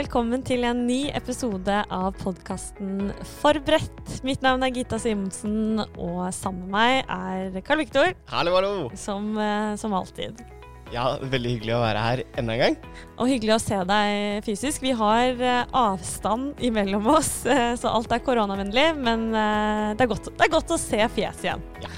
Velkommen til en ny episode av podkasten Forberedt. Mitt navn er Gita Simonsen, og sammen med meg er Karl Viktor. Hallo, hallo. Som, eh, som alltid. Ja, Veldig hyggelig å være her enda en gang. Og hyggelig å se deg fysisk. Vi har eh, avstand imellom oss, så alt er koronavennlig. Men eh, det, er godt, det er godt å se fjes igjen. Ja.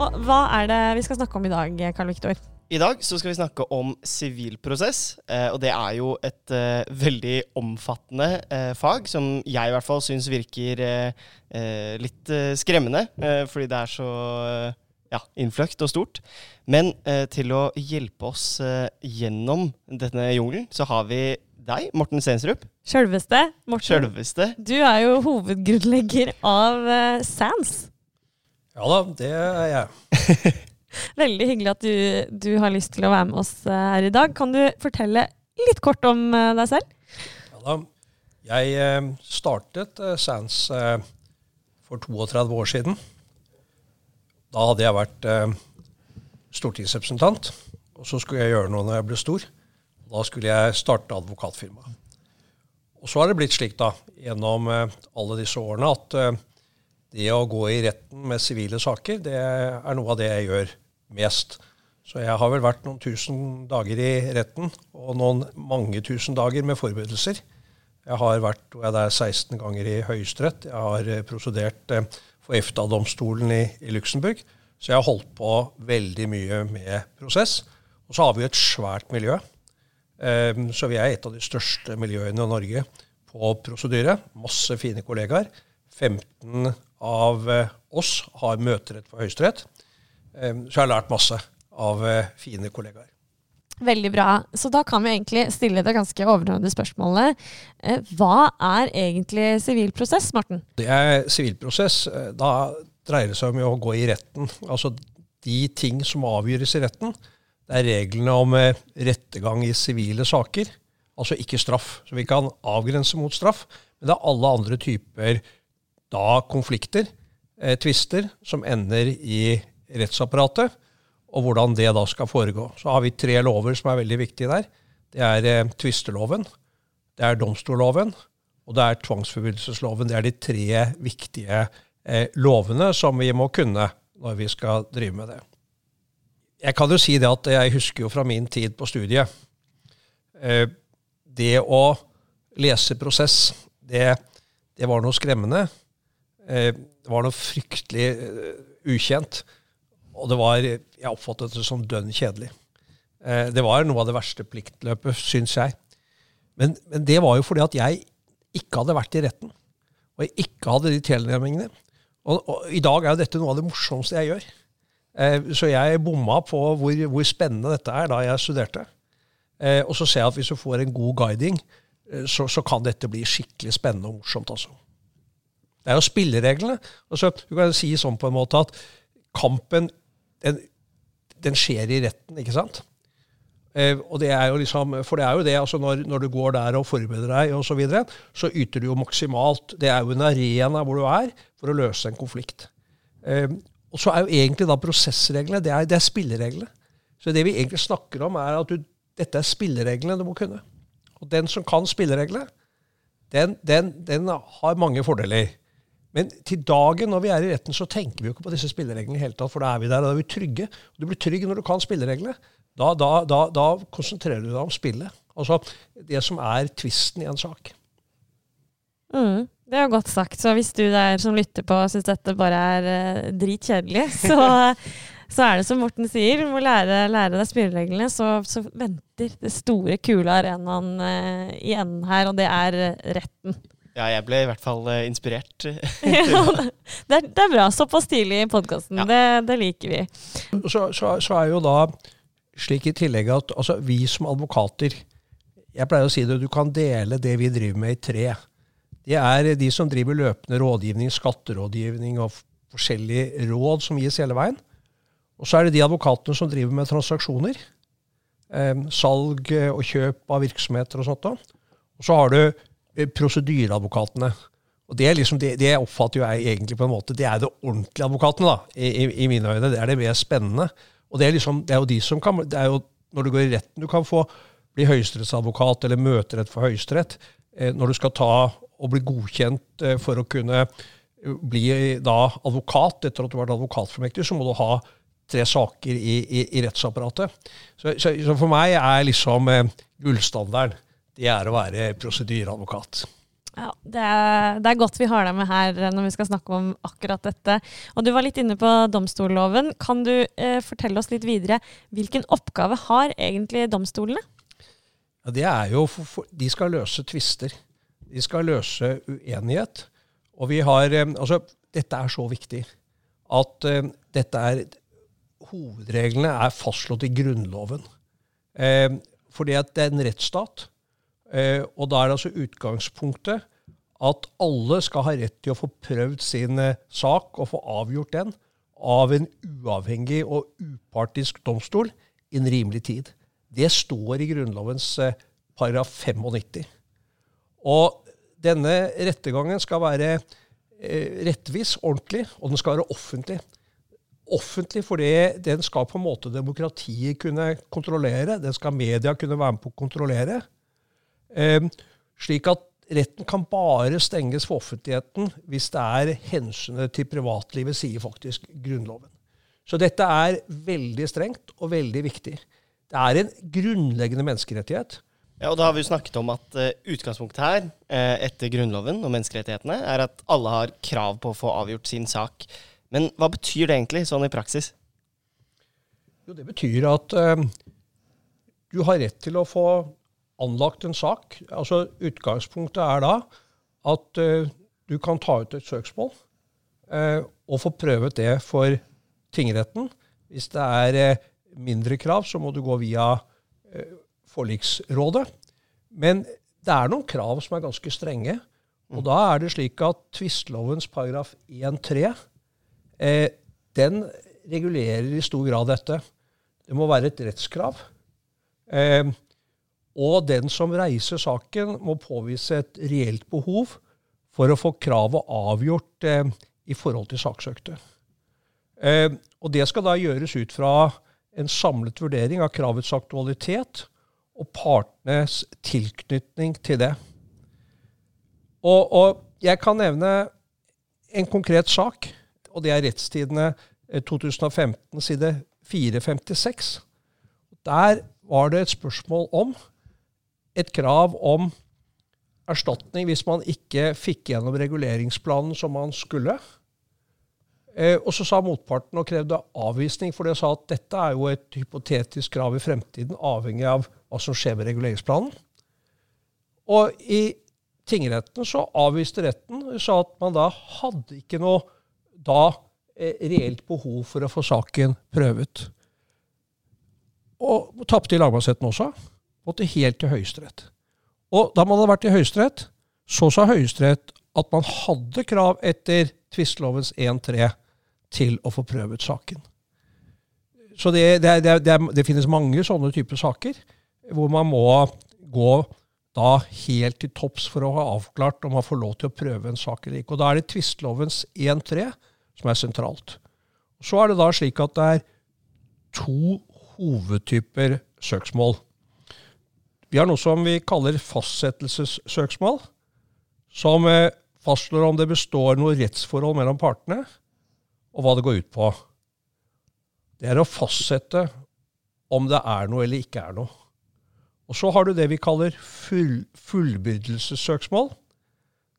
Og hva er det vi skal snakke om i dag, Karl Viktor? I dag så skal vi snakke om sivilprosess. Eh, og det er jo et eh, veldig omfattende eh, fag som jeg i hvert fall syns virker eh, eh, litt eh, skremmende. fordi det er så ja, innfløkt og stort. Men til å hjelpe oss gjennom denne jungelen, så har vi deg, Morten Sensrup. Sjølveste. Morten. Sjølveste. Du er jo hovedgrunnlegger av SANS. Ja da, det er jeg. Veldig hyggelig at du, du, har lyst til å være med oss eh, her i dag. Kan du fortelle litt kort om eh, deg selv? Ja da. Jeg eh, startet SANS for 32 år siden. Da hadde jeg vært stortingsrepresentant, og så skulle jeg gjøre noe når jeg ble stor. Da skulle jeg starte advokatfirma. Og så har det blitt slik da, gjennom alle disse årene at det å gå i retten med sivile saker, det er noe av det jeg gjør mest. Så jeg har vel vært noen tusen dager i retten, og noen mange tusen dager med forberedelser. Jeg har vært tror jeg det er 16 ganger i Høyesterett. Jeg har eh, prosedert eh, for EFTA-domstolen i, i Luxembourg. Så jeg har holdt på veldig mye med prosess. Og så har vi et svært miljø. Um, så vi er et av de største miljøene i Norge på prosedyre. Masse fine kollegaer. 15 av eh, oss har møterett for Høyesterett. Så jeg har lært masse av eh, fine kollegaer. Veldig bra. Så da kan vi egentlig stille det ganske overordnede spørsmålet. Eh, hva er egentlig sivilprosess, Morten? Det er sivilprosess. Da dreier det seg om å gå i retten. Altså de ting som avgjøres i retten. Det er reglene om rettergang i sivile saker. Altså ikke straff. Så vi kan avgrense mot straff. Men det er alle andre typer da konflikter, eh, tvister, som ender i rettsapparatet, og hvordan det da skal foregå. Så har vi tre lover som er veldig viktige der. Det er eh, tvisteloven, det er domstolloven, og det er tvangsforbrytelsesloven. Det er de tre viktige eh, lovene som vi må kunne når vi skal drive med det. Jeg kan jo si det at jeg husker jo fra min tid på studiet eh, Det å lese prosess, det, det var noe skremmende. Eh, det var noe fryktelig eh, ukjent. Og det var, jeg oppfattet det som dønn kjedelig. Eh, det var noe av det verste pliktløpet, syns jeg. Men, men, det var jo fordi at jeg ikke hadde vært i retten. Og jeg ikke hadde de tilnærmingene. Og, og, i dag er jo dette noe av det morsomste jeg gjør. så jeg bomma på hvor, hvor, spennende dette er da jeg studerte. og så ser jeg at hvis du får en god guiding, så, så kan dette bli skikkelig spennende og morsomt. altså. Det er jo spillereglene. Altså, du kan si sånn på en måte at kampen den, den skjer i retten, ikke sant? Eh, og det er jo liksom, For det er jo det, altså når, når du går der og forbereder deg, og så, videre, så yter du jo maksimalt. Det er jo en arena hvor du er for å løse en konflikt. Eh, og så er jo egentlig da prosessreglene det er, det er spillereglene. Så det vi egentlig snakker om, er at du, dette er spillereglene du må kunne. Og den som kan spillereglene, den, den, den har mange fordeler. Men til dagen når vi er i retten, så tenker vi jo ikke på disse spillereglene i hele tatt, for da er vi der, og da er vi trygge. Du blir trygg når du kan spillereglene. Da, da, da, da konsentrerer du deg om spillet. Altså det som er tvisten i en sak. Mm, det er godt sagt. Så hvis du der som lytter på syns dette bare er eh, dritkjedelig, så, så, er det som Morten sier, du må lære, lære deg spillereglene, så, så, venter det store, kule arenaen eh, i her, og det er uh, retten. Ja, jeg ble i hvert fall uh, inspirert. ja, det, er, det, er, bra. Såpass tidlig i podkasten. Ja. Det, det, liker vi. Så, så, så, er jo da slik i tillegg at altså, vi som advokater Jeg pleier å si det, du kan dele det vi driver med, i tre. Det er de som driver løpende rådgivning, skatterådgivning og forskjellige råd som gis hele veien. Og så er det de advokatene som driver med transaksjoner. Eh, salg og kjøp av virksomheter og sånt. Og så har du prosedyreadvokatene. Og det, liksom, det, det, oppfatter jo jeg egentlig på en måte, det er det ordentlige advokatene, da, i, i, mine øyne. Det er det mer spennende. Og det er, liksom, det er jo de som kan det er jo Når du går i retten, du kan få bli høyesterettsadvokat eller møterett for Høyesterett. Eh, når du skal ta og bli godkjent eh, for å kunne eh, bli da advokat etter at du har vært advokatformektig, så må du ha tre saker i, i, i rettsapparatet. Så, så, så, for meg er liksom eh, gullstandarden det er å være prosedyreadvokat. Ja, det er, det er, godt vi har deg med her når vi skal snakke om akkurat dette. Og Du var litt inne på domstolloven. Kan du eh, fortelle oss litt videre, hvilken oppgave har egentlig domstolene? Ja, det er jo, for, for, De skal løse tvister. De skal løse uenighet. Og vi har, eh, altså, Dette er så viktig at eh, dette er Hovedreglene er fastslått i Grunnloven. Eh, fordi at det er en rettsstat. Eh, og da er det altså utgangspunktet at alle skal ha rett til å få prøvd sin eh, sak og få avgjort den av en uavhengig og upartisk domstol i en rimelig tid. Det står i Grunnlovens eh, paragraf 95. Og denne rettergangen skal være rettvis, ordentlig, og den skal være offentlig. Offentlig fordi den skal på en måte demokratiet kunne kontrollere. Den skal media kunne være med på å kontrollere. Ehm, slik at retten kan bare stenges for offentligheten hvis det er hensynet til privatlivet, sier faktisk Grunnloven. Så dette er veldig strengt og veldig viktig. Det er en grunnleggende menneskerettighet. Ja, og da har vi jo snakket om at uh, utgangspunktet her, uh, etter Grunnloven og menneskerettighetene, er at alle har krav på å få avgjort sin sak. Men hva betyr det egentlig, sånn i praksis? Jo, det betyr at uh, du har rett til å få anlagt en sak. Altså Utgangspunktet er da at uh, du kan ta ut et søksmål uh, og få prøvet det for tingretten. Hvis det er uh, mindre krav, så må du gå via forliksrådet. Men det er noen krav som er ganske strenge. Og mm. da er det slik at tvistelovens paragraf 1-3 den regulerer i stor grad dette. Det må være et rettskrav. Eh, og den som reiser saken, må påvise et reelt behov for å få kravet avgjort eh, i forhold til saksøkte. Eh, og det skal da gjøres ut fra en samlet vurdering av kravets aktualitet og partenes tilknytning til det. Og, og jeg kan nevne en konkret sak, og det er Rettstidene 2015, eh, side 456. Der var det et spørsmål om et krav om erstatning hvis man ikke fikk gjennom reguleringsplanen som man skulle. Eh, og så sa motparten og krevde avvisning, for det sa at dette er jo et hypotetisk krav i fremtiden, avhengig av hva som skjer med reguleringsplanen. Og i tingretten så avviste retten og sa at man da hadde ikke noe da eh, reelt behov for å få saken prøvet. Og tapte i lagmannsretten også måtte helt til Høyesterett. Og da man hadde vært i Høyesterett, så sa Høyesterett at man hadde krav etter tvistelovens 1-3 til å få prøvet saken. Så det, det, det, det, finnes mange sånne typer saker hvor man må gå da helt til topps for å ha avklart om man får lov til å prøve en sak eller ikke. Og Da er det tvistelovens 1-3 som er sentralt. Så er det da slik at det er to hovedtyper søksmål. Vi har noe som vi kaller fastsettelsessøksmål, som eh, fastslår om det består noe rettsforhold mellom partene, og hva det går ut på. Det er å fastsette om det er noe eller ikke er noe. Og så har du det vi kaller full, fullbyrdelsessøksmål.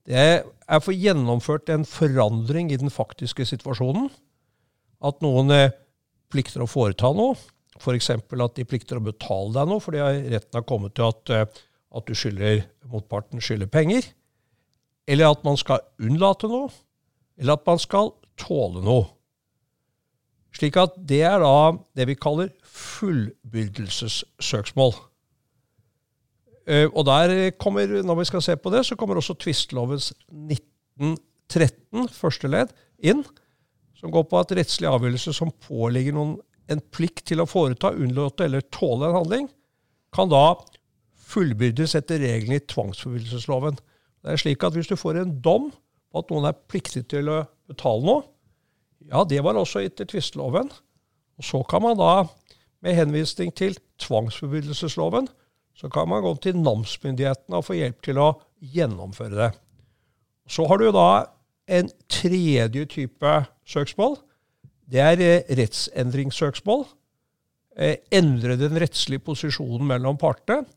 Det er for gjennomført en forandring i den faktiske situasjonen. At noen eh, plikter å foreta noe, F.eks. at de plikter å betale deg noe fordi retten har kommet til at, eh, at du skylder motparten skylder penger. Eller at man skal unnlate noe. Eller at man skal tåle noe. Slik at det er da det vi kaller fullbyrdelsessøksmål. Eh, og der kommer, når vi skal se på det, så kommer også tvistelovens 1913 første ledd inn, som går på at rettslig avgjørelse som påligger noen en plikt til å foreta, unnlate eller tåle en handling, kan da fullbyrdes etter reglene i tvangsforbrytelsesloven. Det er slik at Hvis du får en dom på at noen er pliktig til å betale noe, ja, det var også etter tvisteloven. Og så kan man da, med henvisning til tvangsforbrytelsesloven, så kan man gå til namsmyndighetene og få hjelp til å gjennomføre det. Så har du da en tredje type søksmål. Det er eh, rettsendringssøksmål. Eh, endre den rettslige posisjonen mellom partene.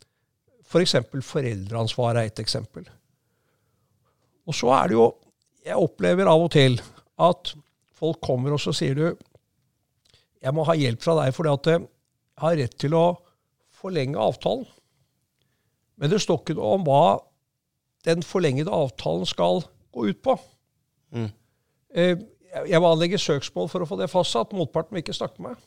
F.eks. For foreldreansvar er et eksempel. Og så er det jo Jeg opplever av og til at folk kommer og så sier du jeg må ha hjelp fra deg fordi at jeg har rett til å forlenge avtalen. Men det står ikke noe om hva den forlengede avtalen skal gå ut på. Mm. Eh, jeg må anlegge søksmål for å få det fastsatt. Motparten vil ikke snakke med meg.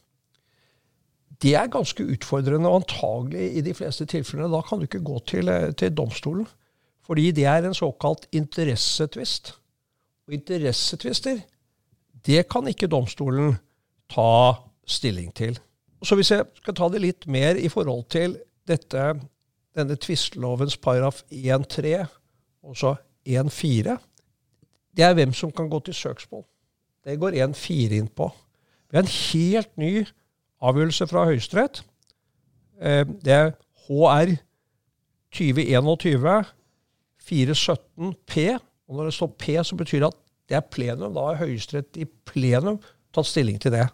Det er ganske utfordrende, og antagelig i de fleste tilfellene. Da kan du ikke gå til, eh, til domstolen. Fordi det er en såkalt interessetvist. Og interessetvister, det kan ikke domstolen ta stilling til. Så hvis jeg skal ta det litt mer i forhold til dette, denne tvistelovens paragraf 1-3, og så 1-4, det er hvem som kan gå til søksmål. Det går 1-4 inn på. Vi har en helt ny avgjørelse fra Høyesterett. Eh, det er HR 2021 417 P. Og når det står P, så betyr det at det er plenum. Da har Høyesterett i plenum tatt stilling til det.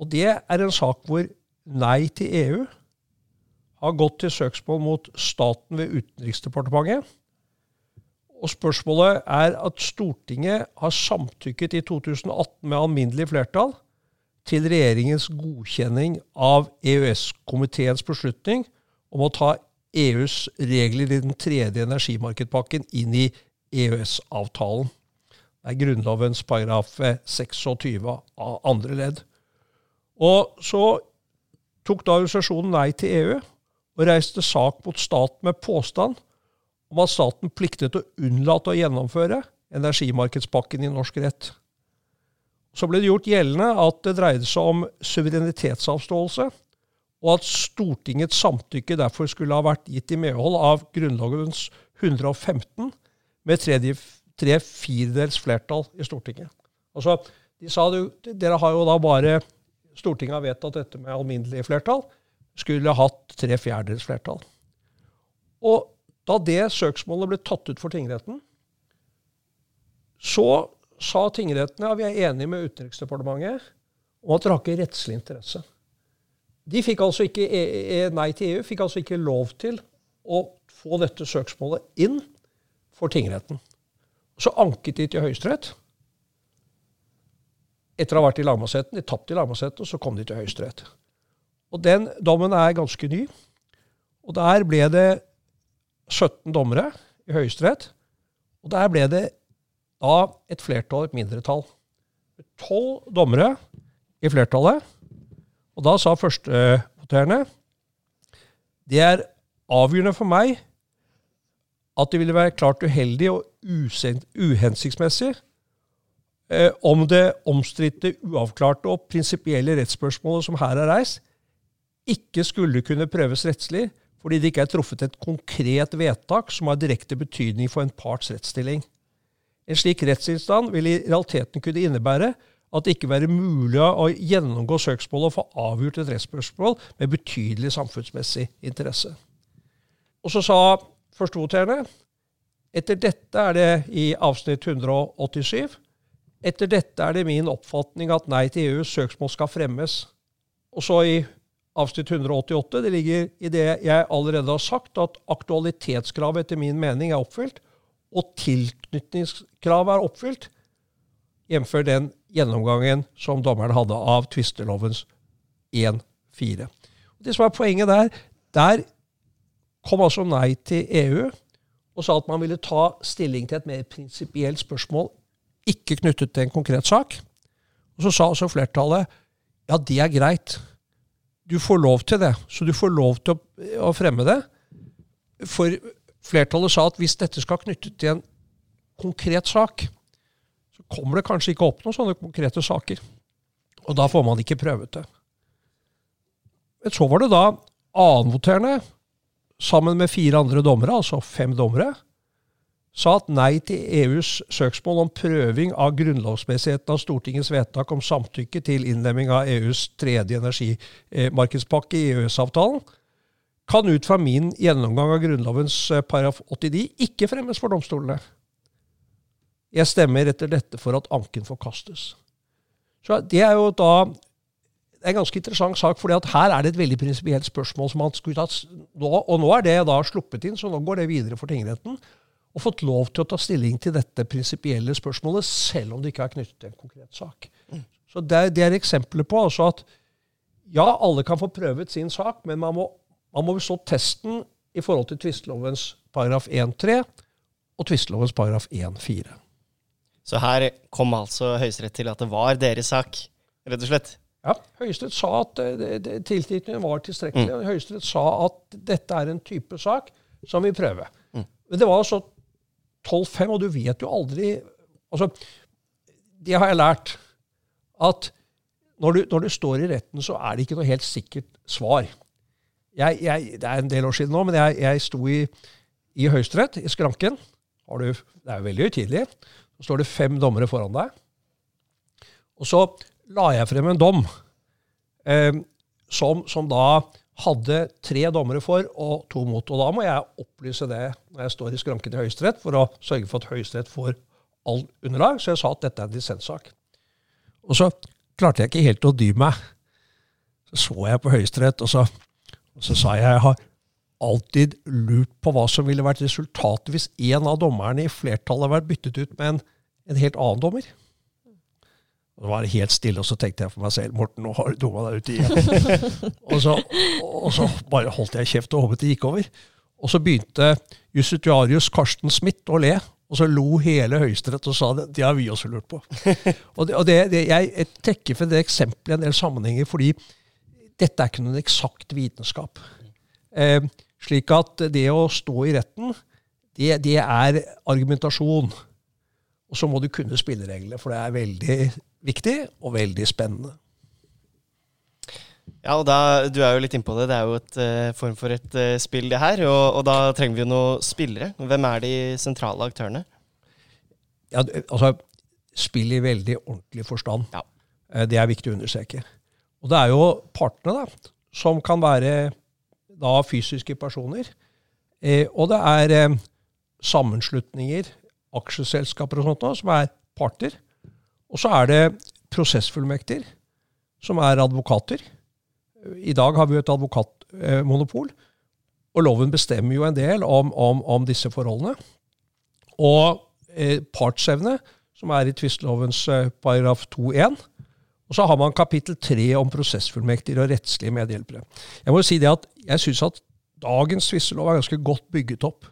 Og det er en sak hvor Nei til EU har gått til søksmål mot staten ved Utenriksdepartementet. Og spørsmålet er at Stortinget har samtykket i 2018 med alminnelig flertall til regjeringens godkjenning av EØS-komiteens beslutning om å ta EUs regler i den tredje energimarkedpakken inn i EØS-avtalen. Det er Grunnlovens paragraf 26 av andre ledd. Og så tok da organisasjonen Nei til EU og reiste sak mot staten med påstand om at staten pliktet å unnlate å gjennomføre energimarkedspakken i norsk rett. Så ble det gjort gjeldende at det dreide seg om suverenitetsavståelse, og at Stortingets samtykke derfor skulle ha vært gitt i medhold av Grunnlovens 115 med tre firedels flertall i Stortinget. Altså, de sa du, dere har jo da bare Stortinget har vedtatt dette med alminnelig flertall. Skulle hatt tre fjerdedels flertall. Og da det søksmålet ble tatt ut for tingretten, så sa tingretten ja, vi er enige med Utenriksdepartementet om at dere har ikke rettslig interesse. De fikk altså ikke, e, e, Nei til EU fikk altså ikke lov til å få dette søksmålet inn for tingretten. Så anket de til Høyesterett. Etter å ha vært i lagmannsretten. De tapte i lagmannsretten, og så kom de til Høyesterett. Og den dommen er ganske ny. Og der ble det 17 dommere i Høyesterett. Og der ble det da et flertall, et mindretall. Tolv dommere i flertallet og da sa førstevoterende det er avgjørende for meg at det ville være klart uheldig og uhensiktsmessig eh, om det omstridte, uavklarte og prinsipielle rettsspørsmålet som her er reist, ikke skulle kunne prøves rettslig fordi det ikke er truffet et konkret vedtak som har direkte betydning for en parts rettsstilling. En slik rettsinstand vil i realiteten kunne innebære at det ikke være mulig å gjennomgå søksmålet og få avgjort et rettsspørsmål med betydelig samfunnsmessig interesse. Og så sa førstevoterende etter dette er det i avsnitt 187 etter dette er det min oppfatning at nei til EUs søksmål skal fremmes. Og så i avsnitt 188 det ligger i det jeg allerede har sagt, at aktualitetskravet etter min mening er oppfylt, og tilknytningskravet er oppfylt, jf. den gjennomgangen som dommeren hadde av tvistelovens 1-4. Det som er poenget der, der kom altså Nei til EU og sa at man ville ta stilling til et mer prinsipielt spørsmål, ikke knyttet til en konkret sak. Og Så sa altså flertallet ja, det er greit. Du får lov til det. Så du får lov til å, å fremme det. For flertallet sa at hvis dette skal knyttes til en konkret sak, så kommer det kanskje ikke opp noen sånne konkrete saker. Og da får man ikke prøvet det. Men så var det da annenvoterende, sammen med fire andre dommere, altså fem dommere, sa at nei til EUs søksmål om prøving av grunnlovsmessigheten av Stortingets vedtak om samtykke til innlemming av EUs tredje energimarkedspakke i EØS-avtalen, kan ut fra min gjennomgang av Grunnlovens eh, paragraf 89 ikke fremmes for domstolene. Jeg stemmer etter dette for at anken forkastes. Så Det er jo da en ganske interessant sak, for her er det et veldig prinsipielt spørsmål som man skulle tatt nå, Og nå er det da sluppet inn, så nå går det videre for tingretten. Og fått lov til å ta stilling til dette prinsipielle spørsmålet, selv om det ikke er knyttet til en konkret sak. Mm. Så det, det er eksempler på altså at ja, alle kan få prøvet sin sak, men man må, man må bestå testen i forhold til tvistelovens paragraf 1-3 og tvistelovens paragraf 1-4. Så her kom altså Høyesterett til at det var deres sak, rett og slett? Ja, Høyesterett sa at tilknytningen var tilstrekkelig. Mm. Høyesterett sa at dette er en type sak som vi prøver. Mm. Men det var altså 12-5, og du vet jo aldri altså, Det har jeg lært. At når du, når du, står i retten, så er det ikke noe helt sikkert svar. Jeg, jeg, det er en del år siden nå, men jeg, jeg sto i, i Høyesterett, i skranken. Du, det er jo veldig høytidelig. Så står det fem dommere foran deg. Og så la jeg frem en dom eh, som, som, da hadde tre dommere for og to mot. Og da må jeg opplyse det når jeg står i skranken i Høyesterett, for å sørge for at Høyesterett får all underlag. Så jeg sa at dette er en dissenssak. Og så klarte jeg ikke helt å dy meg. Så så jeg på Høyesterett, og, og, så sa jeg jeg har alltid lurt på hva som ville vært resultatet hvis en av dommerne i flertallet hadde vært byttet ut med en, en helt annen dommer. Det var helt stille, og så tenkte jeg for meg selv Morten, nå har du dumma deg ut igjen. og, så, og, så, bare holdt jeg kjeft og håpet det gikk over. Og så begynte justitiarius Karsten Smith å le. Og så lo hele Høyesterett og sa det. Det har vi også lurt på. og, det, og det, det, Jeg trekker for det eksempelet i en del sammenhenger fordi dette er ikke noen eksakt vitenskap. Eh, slik at det å stå i retten, det, det er argumentasjon. Og så må du kunne spillereglene, for det er veldig viktig og veldig spennende. Ja, og da, Du er jo litt innpå det. Det er jo et uh, form for et uh, spill, det her. Og, og, da trenger vi jo noen spillere. Hvem er de sentrale aktørene? Ja, altså, Spill i veldig ordentlig forstand. Ja. Uh, det er viktig å understreke. Og det er jo partene, da, som kan være da fysiske personer. og det er sammenslutninger, aksjeselskaper og sånt, da, som er parter. Og så er det prosessfullmekter, som er advokater. I dag har vi jo et advokatmonopol. Og loven bestemmer jo en del om, om, om disse forholdene. Og eh, partsevne, som er i tvistelovens eh, paragraf 2-1. Og så har man kapittel 3 om prosessfullmekter og rettslige medhjelpere. Jeg må jo si det at jeg syns at dagens tvistelov er ganske godt bygget opp.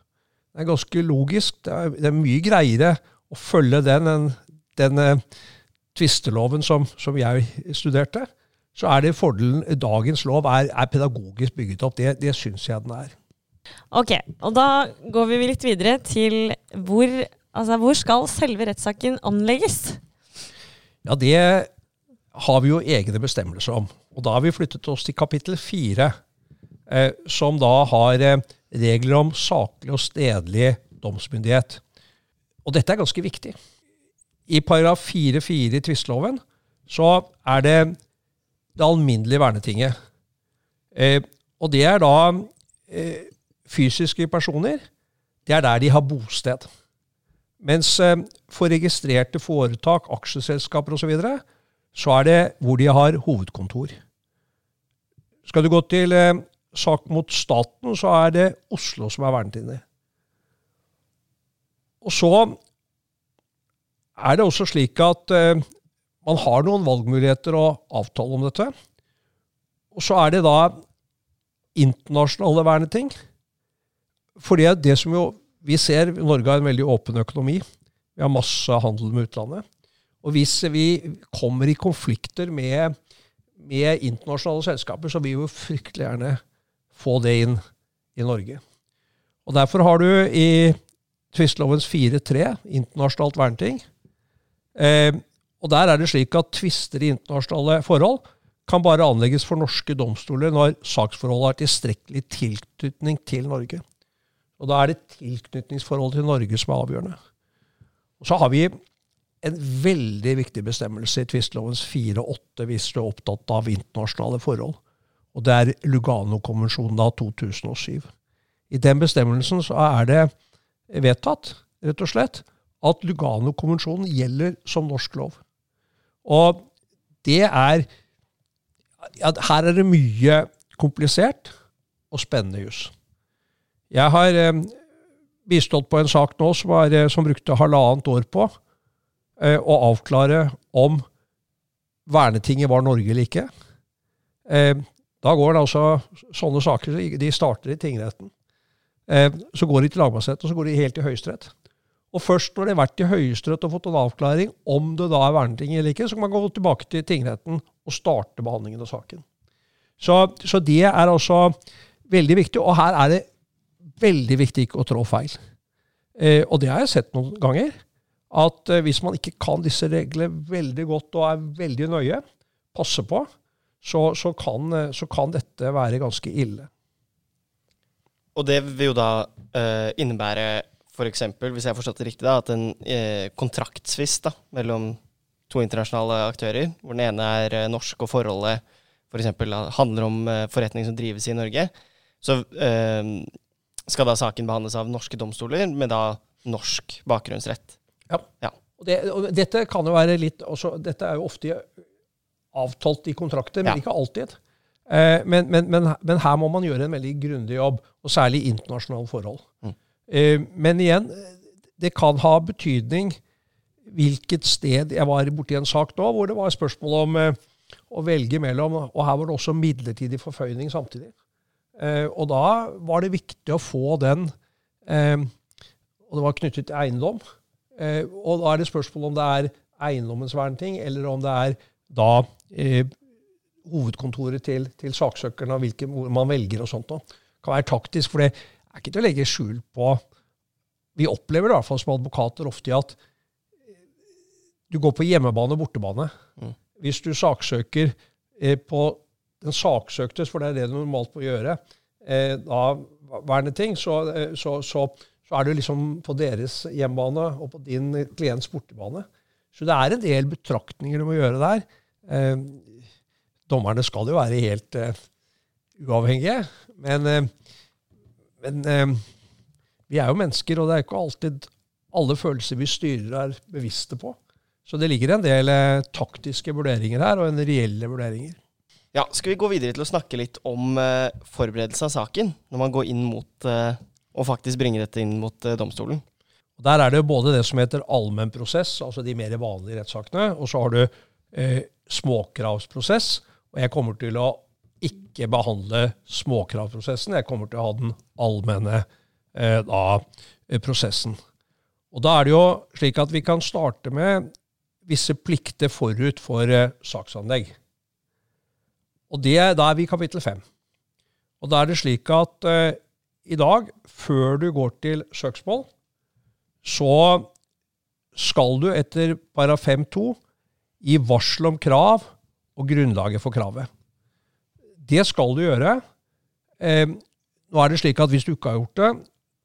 Det er ganske logisk. Det er, det er mye greiere å følge den enn den eh, tvisteloven som, som, jeg studerte, så er det fordelen Dagens lov er, er pedagogisk bygget opp. Det, det syns jeg den er. Ok, og da går vi litt videre til hvor, altså, hvor skal selve rettssaken anlegges? Ja, det har vi jo egne bestemmelser om. Og da har vi flyttet oss til kapittel fire, eh, som da har eh, regler om saklig og stedlig domsmyndighet. Og dette er ganske viktig. I paragraf 4-4 i tvisteloven så er det det alminnelige vernetinget. Eh, og det er da eh, fysiske personer. Det er der de har bosted. Mens eh, for registrerte foretak, aksjeselskaper osv., så, videre, så er det hvor de har hovedkontor. Skal du gå til eh, sak mot staten, så er det Oslo som er vernetinget. Og så er det også slik at eh, man har noen valgmuligheter å avtale om dette. Og så er det da internasjonale verneting. Fordi det som jo vi ser Norge har en veldig åpen økonomi. Vi har masse handel med utlandet. Og hvis vi kommer i konflikter med, med internasjonale selskaper, så vil vi jo fryktelig gjerne få det inn i Norge. Og Derfor har du i tvistelovens 4.3 internasjonalt verneting. Eh, og Der er det slik at tvister i internasjonale forhold kan bare anlegges for norske domstoler når saksforholdet har tilstrekkelig tilknytning til Norge. Og da er det tilknytningsforholdet til Norge som er avgjørende. Og så har vi en veldig viktig bestemmelse i tvistelovens 4-8 hvis du er opptatt av internasjonale forhold. Og det er Lugano-konvensjonen av 2007. I den bestemmelsen så er det vedtatt, rett og slett, at Lugano-konvensjonen gjelder som norsk lov. Og det er Her er det mye komplisert og spennende jus. Jeg har eh, bistått på en sak nå som, var, eh, som brukte halvannet år på eh, å avklare om vernetinget var Norge eller ikke. Eh, da går det altså sånne saker De starter i tingretten. Eh, så går de til lagmannsretten, og så går de helt til Høyesterett. Og først når det har vært i Høyesterett og fått en avklaring om det da er verneting eller ikke, så kan man gå tilbake til tingretten og starte behandlingen av saken. Så, så, det er altså veldig viktig. Og her er det veldig viktig ikke å trå feil. Eh, og det har jeg sett noen ganger. At eh, hvis man ikke kan disse reglene veldig godt og er veldig nøye, passer på, så, så, kan, eh, så kan, dette være ganske ille. Og det vil jo da eh, innebære f.eks., hvis jeg har forstått det riktig, da, at en eh, kontraktstvist mellom to internasjonale aktører, hvor den ene er eh, norsk og forholdet f.eks. For handler om eh, forretning som drives i Norge, så eh, skal da saken behandles av norske domstoler med da norsk bakgrunnsrett. Ja. ja. Og, det, og, dette kan jo være litt også, Dette er jo ofte avtalt i kontrakter, men ja. ikke alltid. Eh, men, men, men, men, her må man gjøre en veldig grundig jobb, og særlig internasjonale forhold. Mm. Eh, men igjen, det kan ha betydning hvilket sted Jeg var borti en sak nå hvor det var spørsmål om eh, å velge mellom Og her var det også midlertidig forføyning samtidig. Eh, og da var det viktig å få den Og det var knyttet til eiendom. Og da er det spørsmål om det er eiendommens verneting, eller om det er da hovedkontoret til, til saksøkeren og hvilken man velger og sånt. Det kan være taktisk, for det er ikke til å legge skjul på Vi opplever det i hvert fall som advokater ofte at du går på hjemmebane og bortebane. Mm. Hvis du saksøker eh, på den saksøktes, for det er det du normalt må gjøre, eh, da verne ting, så, eh, så, så, så, er du liksom på deres hjemmebane og på din klients bortebane. Så det er en del betraktninger du må gjøre der. Eh, dommerne skal jo være helt eh, uavhengige, men eh, men eh, vi er jo mennesker, og det er ikke alltid alle følelser vi styrer, er bevisste på. Så det ligger en del eh, taktiske vurderinger her, og en reelle vurderinger. Ja, Skal vi gå videre til å snakke litt om eh, forberedelse av saken, når man går inn mot eh, og faktisk bringer dette inn mot eh, domstolen? Og Der er det både det som heter allmennprosess, altså de mer vanlige rettssakene, og så har du eh, småkravsprosess. Og jeg kommer til å ikke behandle småkravprosessen. Jeg kommer til å ha den allmenne eh, da, prosessen. Og Da er det jo slik at vi kan starte med visse plikter forut for eh, saksanlegg. Og det, Da er vi i kapittel fem. Og da er det slik at eh, i dag, før du går til søksmål, så skal du etter para 5-2 gi varsel om krav og grunnlaget for kravet. Det skal du gjøre. Eh, nå er det slik at Hvis du ikke har gjort det,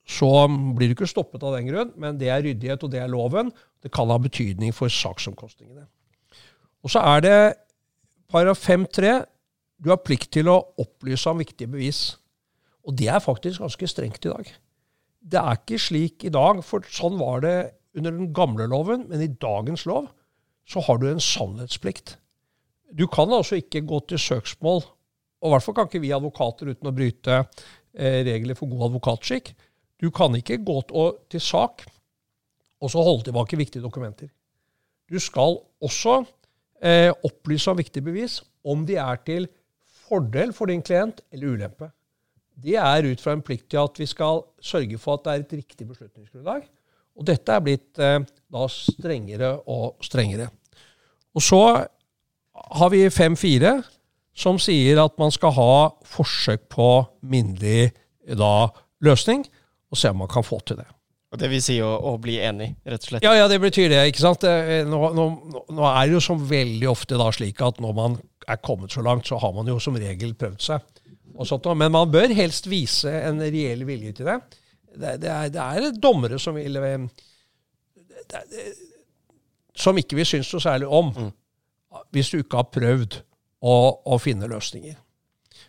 så blir du ikke stoppet av den grunn, men det er ryddighet, og det er loven. Det kan ha betydning for saksomkostningene. Og så er det paragraf 5-3. Du har plikt til å opplyse om viktige bevis. Og det er faktisk ganske strengt i dag. Det er ikke slik i dag, for sånn var det under den gamle loven, men i dagens lov så har du en sannhetsplikt. Du kan altså ikke gå til søksmål og i hvert fall kan ikke vi advokater uten å bryte eh, regler for god advokatskikk. Du kan ikke gå til sak og så holde tilbake viktige dokumenter. Du skal også eh, opplyse om viktige bevis om de er til fordel for din klient eller ulempe. Det er ut fra en plikt til at vi skal sørge for at det er et riktig beslutningsgrunnlag. Og dette er blitt eh, da strengere og strengere. Og så har vi 5-4 som sier at man skal ha forsøk på minnelig da, løsning, og se om man kan få til det. Og Det vil si å, å, bli enig, rett og slett? Ja, ja det betyr det. ikke sant? Nå, nå, nå, er det jo som veldig ofte da slik at når man er kommet så langt, så har man jo som regel prøvd seg. Sånt, men man bør helst vise en reell vilje til det. det, det, er, det er dommere som vil eh, det, det, Som ikke vil synes noe særlig om, Mm. hvis du ikke har prøvd å, og finne løsninger.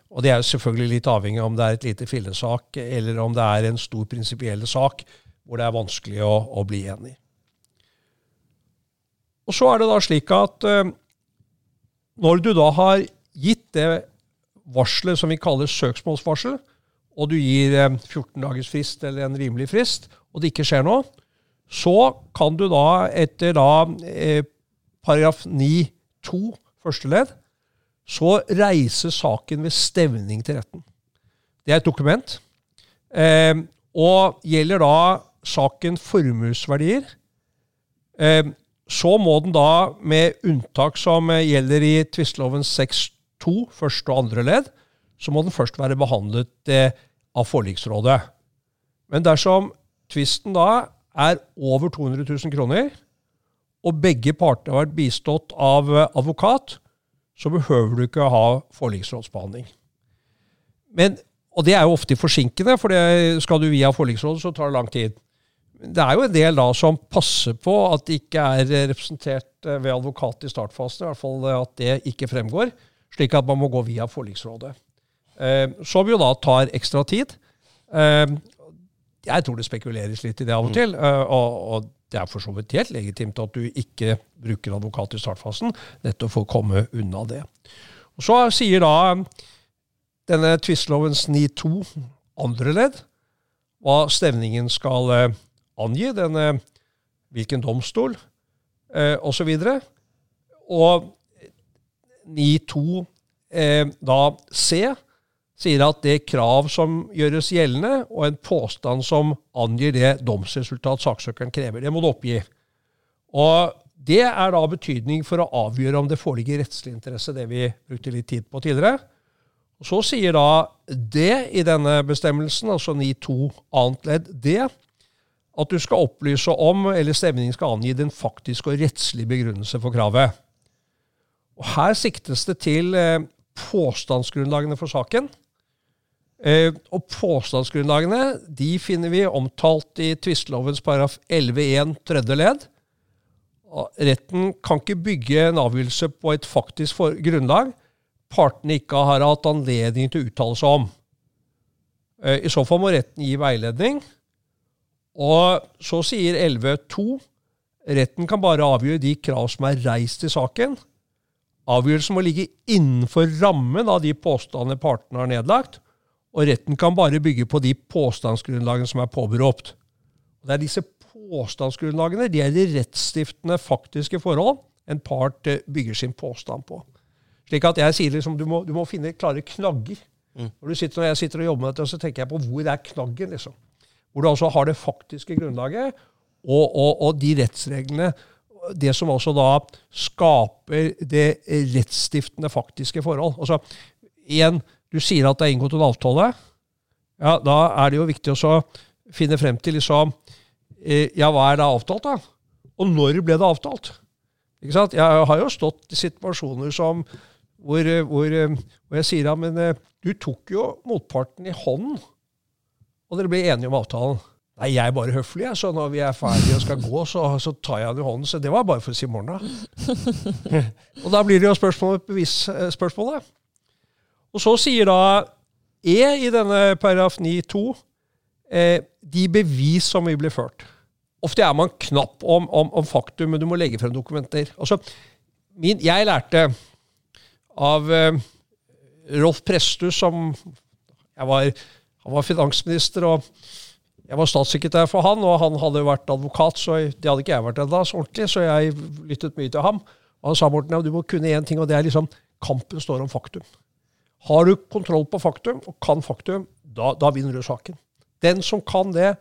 Og det er selvfølgelig litt avhengig av om det er et lite fillesak, eller om det er en stor prinsipiell sak hvor det er vanskelig å, å bli enig. Og så er det da slik at eh, når du da har gitt det varselet som vi kaller søksmålsvarsel, og du gir eh, 14 dagers frist eller en rimelig frist, og det ikke skjer noe, så kan du da etter da eh, paragraf 9-2 første ledd, så reiser saken ved stevning til retten. Det er et dokument. Eh, og gjelder da saken formuesverdier, eh, så må den da, med unntak som gjelder i tvisteloven 6.2, første og andre ledd, så må den først være behandlet eh, av forliksrådet. Men dersom tvisten da er over 200 000 kroner, og begge parter har vært bistått av eh, advokat, så behøver du ikke ha forliksrådsbehandling. Men, og det er jo ofte forsinkende, for det skal du via forliksrådet, så tar det lang tid. Det er jo en del da som passer på at det ikke er representert eh, ved advokat i startfasen, i hvert fall at det ikke fremgår, slik at man må gå via forliksrådet. Eh, som jo da tar ekstra tid. Eh, jeg tror det spekuleres litt i det av og til, eh, og, og det er for så vidt helt legitimt at du ikke bruker advokat i startfasen, nettopp for å komme unna det. Og Så sier da denne tvistelovens 9.2 andre ledd hva stevningen skal eh, angi, denne, hvilken domstol eh, osv. Og 9.2 eh, da C sier at det krav som gjøres gjeldende, og en påstand som angir det domsresultat saksøkeren krever, det må du oppgi. Og det er da betydning for å avgjøre om det foreligger rettslig interesse, det vi brukte litt tid på tidligere. Og Så sier da det i denne bestemmelsen, altså 9.2 annet ledd det, at du skal opplyse om, eller stemningen skal angi den faktiske og rettslige begrunnelse for kravet. Og Her siktes det til eh, påstandsgrunnlagene for saken. Eh, og påstandsgrunnlagene de finner vi omtalt i tvistelovens paragraf 11-1 tredje ledd. Retten kan ikke bygge en avgjørelse på et faktisk grunnlag partene ikke har hatt anledning til å uttale seg om. Eh, I så fall må retten gi veiledning. Og så sier 11.2 retten kan bare avgjøre de krav som er reist i saken. Avgjørelsen må ligge innenfor rammen av de påstandene partene har nedlagt, og retten kan bare bygge på de påstandsgrunnlagene som er påberopt. Det er disse påstandsgrunnlagene de er de rettsstiftende faktiske forhold en part eh, bygger sin påstand på. Slik at jeg sier liksom, du må, du må finne klare knagger. Mm. Når, du sitter, når jeg sitter og jobber med dette, så tenker jeg på hvor er knaggen. liksom. Hvor du altså har det faktiske grunnlaget og, og, og de rettsreglene. Det som altså da skaper det rettsstiftende faktiske forhold. Altså, igjen, du sier at det er inngått en avtale. Ja, Da er det jo viktig å så finne frem til liksom, eh, ja, hva er det avtalt, da? Og når ble det avtalt? Ikke sant? Jeg har jo stått i situasjoner som hvor, eh, hvor, eh, hvor jeg sier ja, men du tok jo motparten i hånden, og dere ble enige om avtalen. Nei, jeg er bare høflig, jeg, så når vi er ferdige og skal gå, så, så tar jeg den i hånden. Så det var bare for å si morgen, da. og da blir det jo spørsmål, bevisspørsmålet. Og så sier da E i denne paragraf 9-2 eh, de bevis som vil bli ført. Ofte er man knapp om, om, om faktum, men du må legge frem dokumenter. Altså, min, jeg lærte av eh, Rolf Presthus, som var, han var finansminister, og jeg var statssekretær for han, og han hadde vært advokat, så det hadde ikke jeg vært enda så ordentlig, så jeg lyttet mye til ham. Og han sa Morten, ja, du må kunne én ting, og det er liksom kampen står om faktum. Har du kontroll på faktum, og kan faktum, da, da vinner du saken. Den som kan det,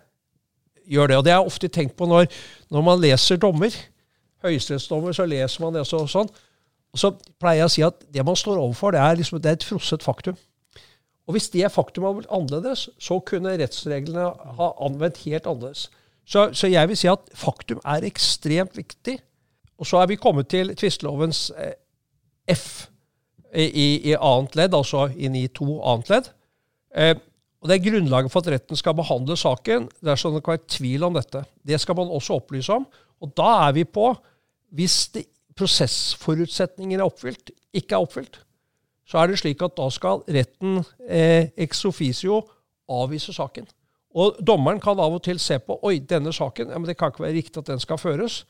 gjør det. Og det er ofte tenkt på når, når man leser dommer. Høyesterettsdommer, så leser man det så, sånn. Og så pleier jeg å si at det man står overfor, det er, liksom, det er et frosset faktum. Og hvis det faktum hadde vært annerledes, så kunne rettsreglene ha anvendt helt annerledes. Så, så, jeg vil si at faktum er ekstremt viktig. Og så er vi kommet til tvistelovens eh, F i, i, annet ledd, altså i 9.2 annet ledd. Eh, og Det er grunnlaget for at retten skal behandle saken dersom det kan være tvil om dette. Det skal man også opplyse om. Og da er vi på Hvis prosessforutsetninger er oppfylt, ikke er oppfylt, så er det slik at da skal retten eh, ex officio avvise saken. Og dommeren kan av og til se på oi, denne saken, ja, men det kan ikke være riktig at den skal føres.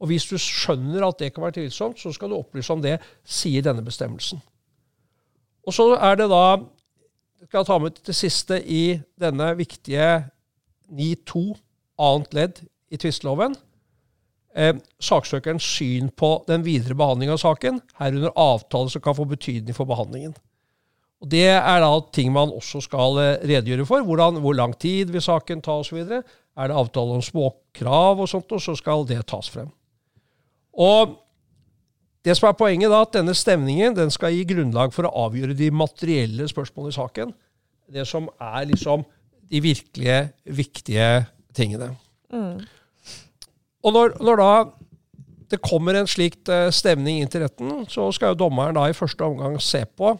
Og hvis du skjønner at det kan være tvilsomt, så skal du opplyse om det, sier denne bestemmelsen. Og så er det da skal jeg ta med det siste i denne viktige 9.2 annet ledd i tvisteloven. Eh, saksøkerens syn på den videre behandling av saken, herunder avtaler som kan få betydning for behandlingen. Og Det er da ting man også skal eh, redegjøre for. Hvordan, hvor lang tid vil saken ta osv. Er det avtale om småkrav og sånt, og så skal det tas frem. Og det som er poenget da, at denne stemningen den skal gi grunnlag for å avgjøre de materielle spørsmålene i saken. Det som er liksom de virkelige viktige tingene. Mm. Og når, når, da det kommer en slikt uh, stemning inn til retten, så skal jo dommeren da i første omgang se på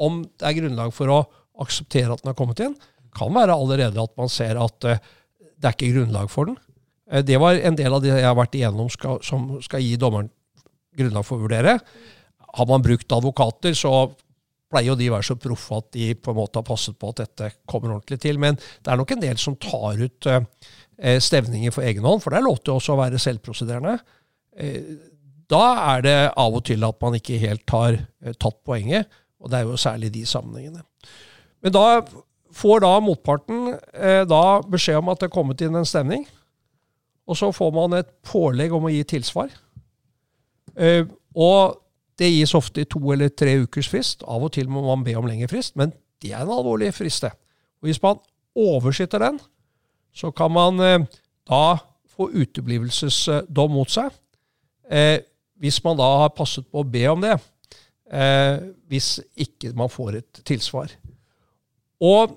om det er grunnlag for å akseptere at den har kommet inn. Kan være allerede at man ser at uh, det er ikke grunnlag for den. Uh, det var en del av det jeg har vært igjennom skal, som skal gi dommeren grunnlag for å vurdere. Har man brukt advokater, så pleier jo de å være så proffe at de på en måte har passet på at dette kommer ordentlig til. Men det er nok en del som tar ut uh, stevninger for egen hånd, for det er lov til også å være selvprosederende. Da er det av og til at man ikke helt har tatt poenget, og det er jo særlig de sammenhengene. Men da får da motparten da beskjed om at det er kommet inn en stemning, og så får man et pålegg om å gi tilsvar. Uh, og det gis ofte i to eller tre ukers frist. Av og til må man be om lengre frist, men det er en alvorlig frist, det. Og hvis man oversitter den, så kan man uh, da få uteblivelsesdom mot seg. Uh, hvis man da har passet på å be om det. hvis ikke man får et tilsvar. Og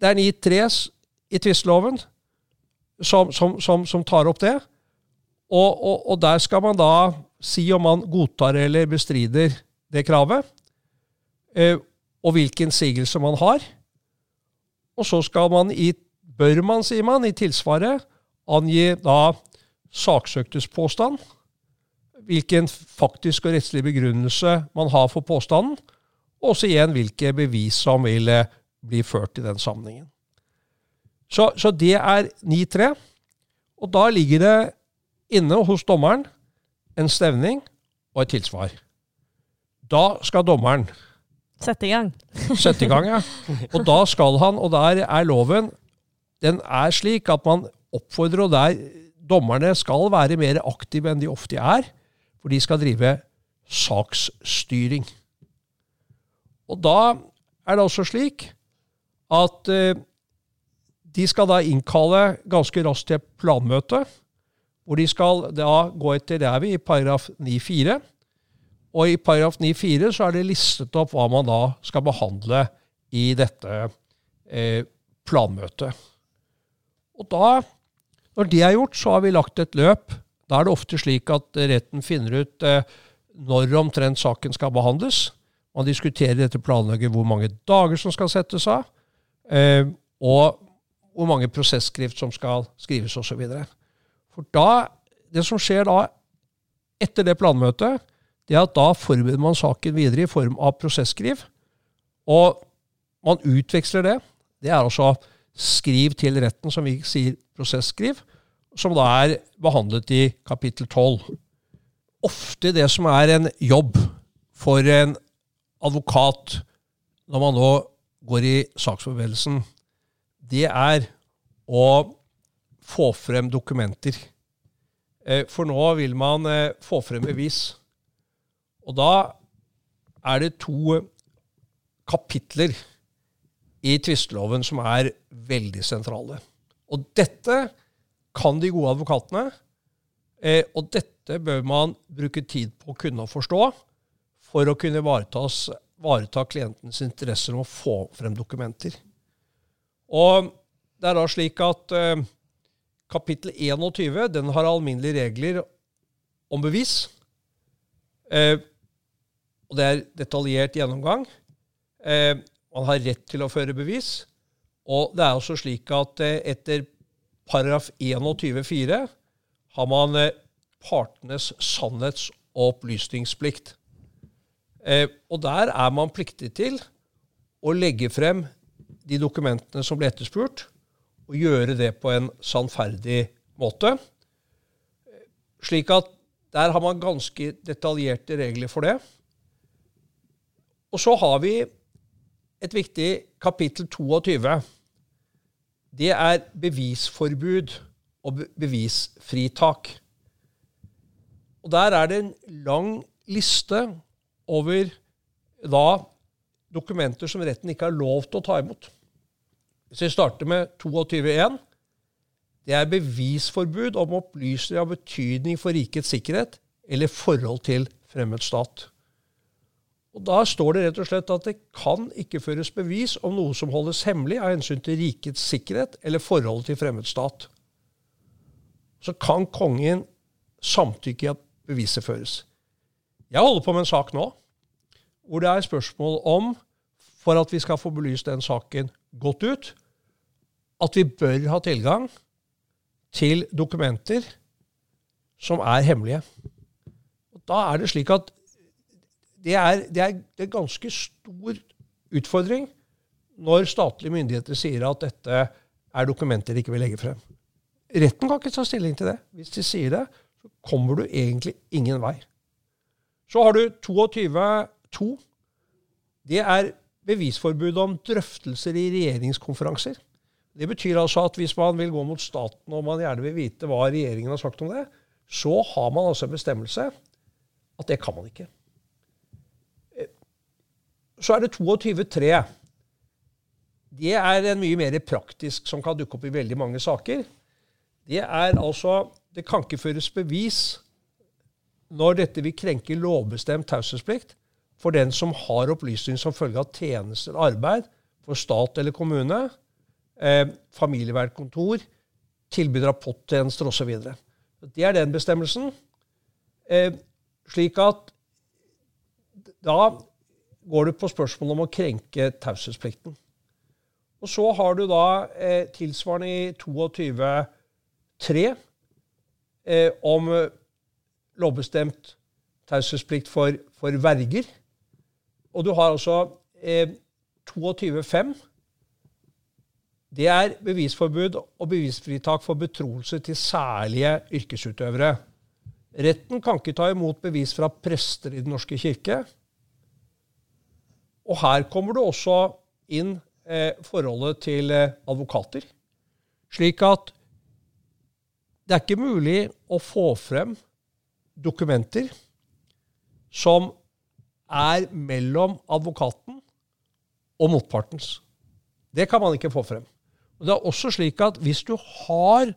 det er 9.3 i tvisteloven som, som, som, som, tar opp det. Og, og, og der skal man da si om man godtar eller bestrider det kravet, eh, og hvilke innsigelser man har. Og så skal man i, bør man, sier man, i tilsvaret angi da saksøktes påstand, hvilken faktisk og rettslig begrunnelse man har for påstanden, og også igjen hvilke bevis som vil bli ført i den sammenhengen. Så, så det er 9-3. Og da ligger det inne hos dommeren en stevning og et tilsvar. Da skal dommeren Sette i gang. sette i gang, ja. Og da skal han, og der er loven Den er slik at man oppfordrer, og der dommerne skal være mer aktive enn de ofte er, for de skal drive saksstyring. Og da er det også slik at eh, de skal da innkalle ganske raskt til planmøte hvor de skal da gå etter det er vi i paragraf 9-4. Og i paragraf 9-4 så er det listet opp hva man da skal behandle i dette eh, planmøtet. Og da, når det er gjort, så har vi lagt et løp. Da er det ofte slik at retten finner ut eh, når omtrent saken skal behandles. Man diskuterer etter planlegget hvor mange dager som skal settes av, eh, og hvor mange prosesskrift som skal skrives osv. For da, det som skjer da etter det planmøtet, det er at da forbereder man saken videre i form av prosesskriv. Og man utveksler det. Det er altså skriv til retten, som vi sier prosesskriv, som da er behandlet i kapittel 12. Ofte det som er en jobb for en advokat når man nå går i saksforberedelsen, det er å få frem dokumenter. Eh, for nå vil man eh, få frem bevis. Og da er det to kapitler i tvisteloven som er veldig sentrale. Og dette kan de gode advokatene, eh, og dette bør man bruke tid på å kunne forstå for å kunne ivareta klientens interesser om å få frem dokumenter. Og det er da slik at Kapittel 21 den har alminnelige regler om bevis. Eh, og det er detaljert gjennomgang. Eh, man har rett til å føre bevis. Og det er også slik at eh, etter paragraf 21-4 har man eh, partenes sannhets- og opplysningsplikt. Eh, og der er man pliktig til å legge frem de dokumentene som ble etterspurt, og gjøre det på en sannferdig måte. Slik at der har man ganske detaljerte regler for det. Og så har vi et viktig kapittel 22. Det er bevisforbud og bevisfritak. Og Der er det en lang liste over da dokumenter som retten ikke har lov til å ta imot. Hvis vi starter med 22.1. Det er bevisforbud om opplysninger av betydning for rikets sikkerhet eller forhold til fremmed stat. Og Da står det rett og slett at det kan ikke føres bevis om noe som holdes hemmelig av hensyn til rikets sikkerhet eller forholdet til fremmed stat. Så kan kongen samtykke i at beviset føres. Jeg holder på med en sak nå hvor det er spørsmål om, for at vi skal få belyst den saken godt ut, at vi bør ha tilgang til dokumenter som er hemmelige. Og da er det slik at det er, det er, er ganske stor utfordring når statlige myndigheter sier at dette er dokumenter de ikke vil legge frem. Retten kan ikke ta stilling til det. Hvis de sier det, så kommer du egentlig ingen vei. Så har du 22.2. Det er bevisforbud om drøftelser i regjeringskonferanser. Det betyr altså at hvis man vil gå mot staten og man gjerne vil vite hva regjeringen har sagt om det, så har man altså en bestemmelse at det kan man ikke. Så er det 22.3. Det er en mye mer praktisk som kan dukke opp i veldig mange saker. Det er altså Det kan ikke føres bevis når dette vil krenke lovbestemt taushetsplikt for den som har opplysninger som følge av tjenester eller arbeid for stat eller kommune, eh, familievernkontor, tilbyder av pottjenester osv. Det er den bestemmelsen. Eh, slik at da går du på spørsmålet om å krenke taushetsplikten. Og så har du da eh, tilsvarende i 22.3 eh, om lovbestemt taushetsplikt for, for, verger. Og du har altså eh, 22.5. Det er bevisforbud og bevisfritak for betroelse til særlige yrkesutøvere. Retten kan ikke ta imot bevis fra prester i Den norske kirke. Og her kommer det også inn eh, forholdet til eh, advokater. Slik at det er ikke mulig å få frem dokumenter som er mellom advokaten og motpartens. Det kan man ikke få frem. Og det er også slik at hvis du har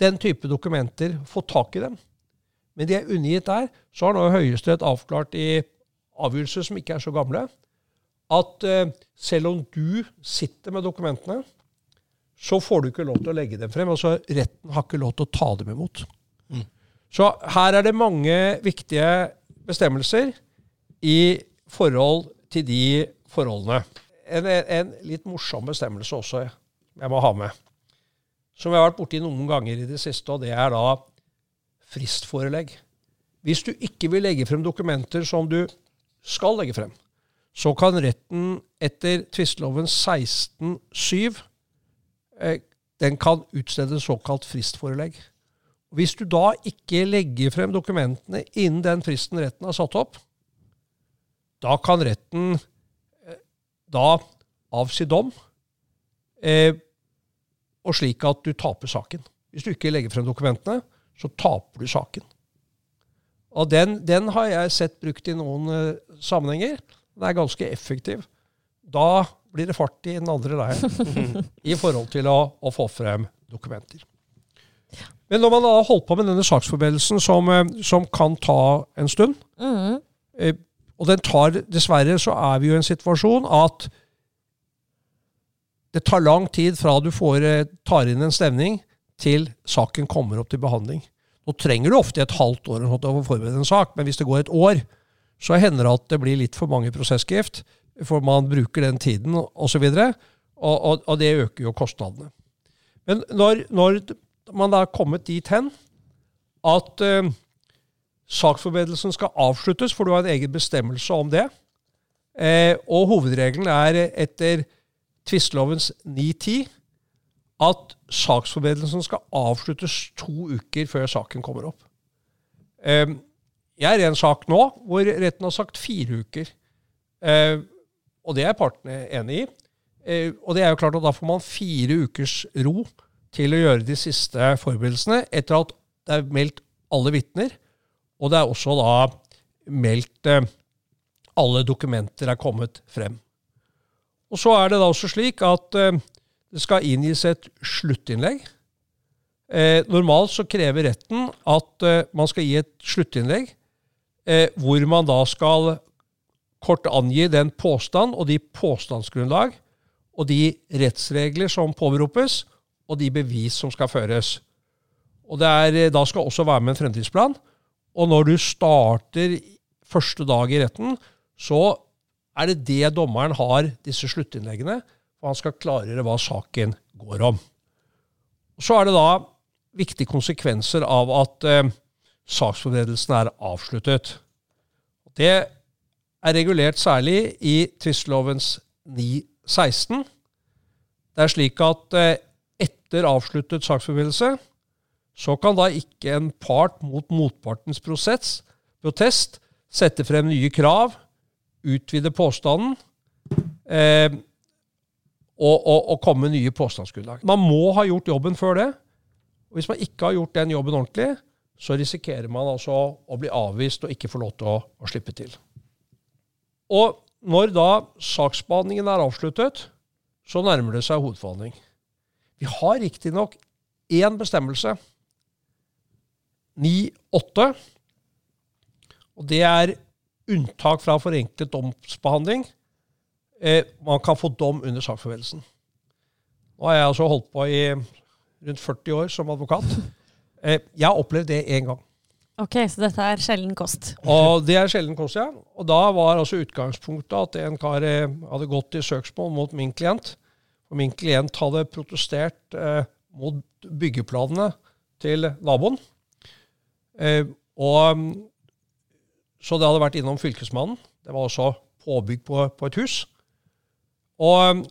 den type dokumenter, få tak i dem, men de er undergitt der, så har nå Høyesterett avklart i avgjørelser som ikke er så gamle, at uh, selv om du sitter med dokumentene, så får du ikke lov til å legge dem frem. Altså retten har ikke lov til å ta dem imot. Mm. Så her er det mange viktige bestemmelser i forhold til de forholdene. En, en litt morsom bestemmelse også jeg må ha med, som jeg har vært borti noen ganger i det siste, og det er da fristforelegg. Hvis du ikke vil legge frem dokumenter som du skal legge frem, så kan retten etter tvisteloven 16.7 eh, den kan utstede såkalt fristforelegg. Hvis du da ikke legger frem dokumentene innen den fristen retten har satt opp, da kan retten eh, da avsi dom, eh, og slik at du taper saken. Hvis du ikke legger frem dokumentene, så taper du saken. Og den, den har jeg sett brukt i noen uh, sammenhenger. Den er ganske effektiv. Da blir det fart i den andre leiren i forhold til å, å, få frem dokumenter. Men når man har holdt på med denne saksforberedelsen, som, eh, som kan ta en stund mm. eh, Og den tar Dessverre så er vi jo i en situasjon at det tar lang tid fra du får, eh, tar inn en stevning, til saken kommer opp til behandling. Nå trenger du ofte et halvt år å forberede en sak, men hvis det går et år, så hender det at det blir litt for mange prosessgift, for man bruker den tiden osv. Og, Og, og, og det øker jo kostnadene. Men når, når man da er kommet dit hen at eh, saksforberedelsen skal avsluttes, for du har en egen bestemmelse om det, eh, og hovedregelen er etter tvistelovens 9.10 at saksforberedelsen skal avsluttes to uker før saken kommer opp. Eh, jeg er i en sak nå hvor retten har sagt fire uker. Eh, og det er partene enig i. Eh, og det er jo klart at da får man fire ukers ro til å gjøre de siste forberedelsene etter at det er meldt alle vitner, og det er også da meldt eh, alle dokumenter er kommet frem. Og så er det da også slik at eh, det skal inngis et sluttinnlegg. Eh, normalt så krever retten at man skal gi et sluttinnlegg hvor man da skal kort angi den påstand og de påstandsgrunnlag og de rettsregler som påberopes, og de bevis som skal føres. Og er, Da skal også være med en fremdriftsplan. Og når du starter første dag i retten, så er det det dommeren har, disse sluttinnleggene. Og han skal klargjøre hva saken går om. Så er det da viktige konsekvenser av at eh, saksforberedelsen er avsluttet. Det er regulert særlig i tvistelovens 916. Det er slik at eh, etter avsluttet saksforberedelse så kan da ikke en part mot motpartens prosess, protest sette frem nye krav, utvide påstanden eh, og, og, og, komme med nye påstandsgrunnlag. Man må ha gjort jobben før det. og Hvis man ikke har gjort den jobben ordentlig, så risikerer man altså å bli avvist og ikke få lov til å, å slippe til. Og når da saksbehandlingen er avsluttet, så nærmer det seg hovedforhandling. Vi har riktignok én bestemmelse 9-8. Og det er unntak fra forenklet domsbehandling. Eh, man kan få dom under saksforberedelsen. Nå har jeg altså holdt på i rundt 40 år som advokat. Eh, jeg har opplevd det én gang. Ok, Så dette er sjelden kost? Og Det er sjelden kost, ja. Og da var altså utgangspunktet at en kar eh, hadde gått i søksmål mot min klient. Og min klient hadde protestert eh, mot byggeplanene til naboen. Eh, og, så det hadde vært innom Fylkesmannen. Det var også påbygg på, på et hus. Og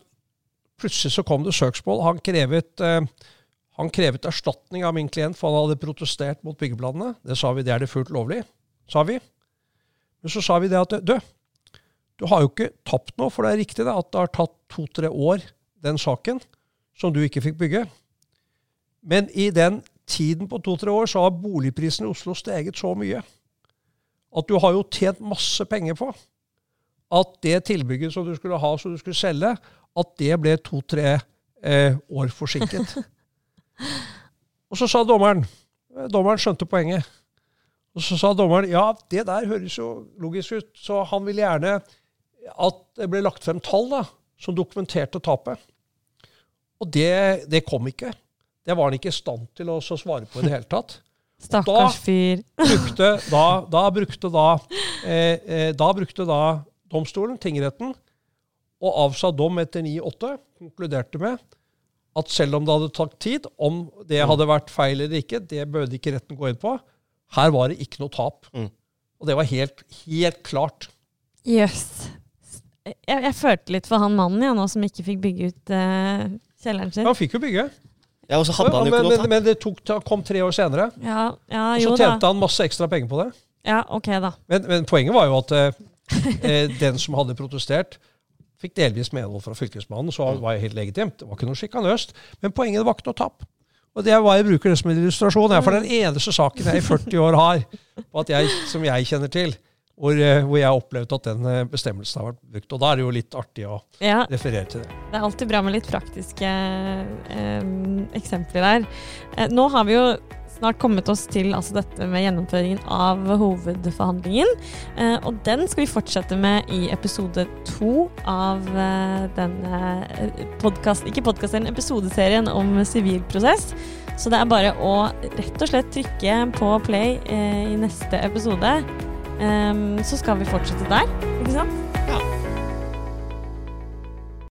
plutselig så kom det søksmål. Han krevet, eh, han krevet erstatning av min klient, for han hadde protestert mot byggeplanene. Det sa vi, det er det fullt lovlig, sa vi. Men så sa vi det at du, du har jo ikke tapt noe, for det er riktig det, at det har tatt to-tre år, den saken, som du ikke fikk bygge. Men i den tiden på to-tre år så har boligprisen i Oslo steget så mye at du har jo tjent masse penger på at det tilbygget som du skulle ha som du skulle selge, at det ble to-tre eh, år forsinket. og så sa dommeren Dommeren skjønte poenget. Og så sa dommeren ja, det der høres jo logisk ut, så han ville gjerne at det ble lagt frem tall da, som dokumenterte tapet. Og det, det kom ikke. Det var han ikke i stand til å svare på i det hele tatt. Stakkars fyr. Brukte, da, da, brukte da, eh, eh, da brukte da domstolen, tingretten, og avsa dom etter 9-8, konkluderte med at selv om det hadde tatt tid, om det mm. hadde vært feil eller ikke, det bød ikke retten gå inn på. Her var det ikke noe tap. Mm. Og det var helt, helt klart. Jøss. Yes. Jeg, jeg, følte litt for han mannen ja, nå som ikke fikk bygge ut uh, kjelleren sin. Ja, han fikk jo bygge. Ja, og så hadde han jo ikke noe men, men det tok, kom tre år senere. Ja, ja, og så tjente han masse ekstra penger på det. Ja, ok da. Men, men poenget var jo at eh, eh den som hadde protestert, fikk delvis medhold fra Fylkesmannen, så var det helt legitimt. Det var ikke noe sjikanøst. Men poenget var ikke noe tap. Og det er hva jeg bruker det som en illustrasjon. For den eneste saken jeg i 40 år har, jeg, som jeg kjenner til, hvor, eh, hvor, jeg har opplevd at den eh, bestemmelsen har vært brukt. Og da er det jo litt artig å ja, referere til det. Det er alltid bra med litt praktiske eh, eksempler der. Eh, nå har vi jo snart kommet oss til altså dette med gjennomføringen av hovedforhandlingen. Eh, og den skal vi fortsette med i episode to av eh, denne podkast... Ikke podkasten, episodeserien om sivilprosess. Så det er bare å rett og slett trykke på play i neste episode. Um, så skal vi fortsette der, ikke sant? Ja.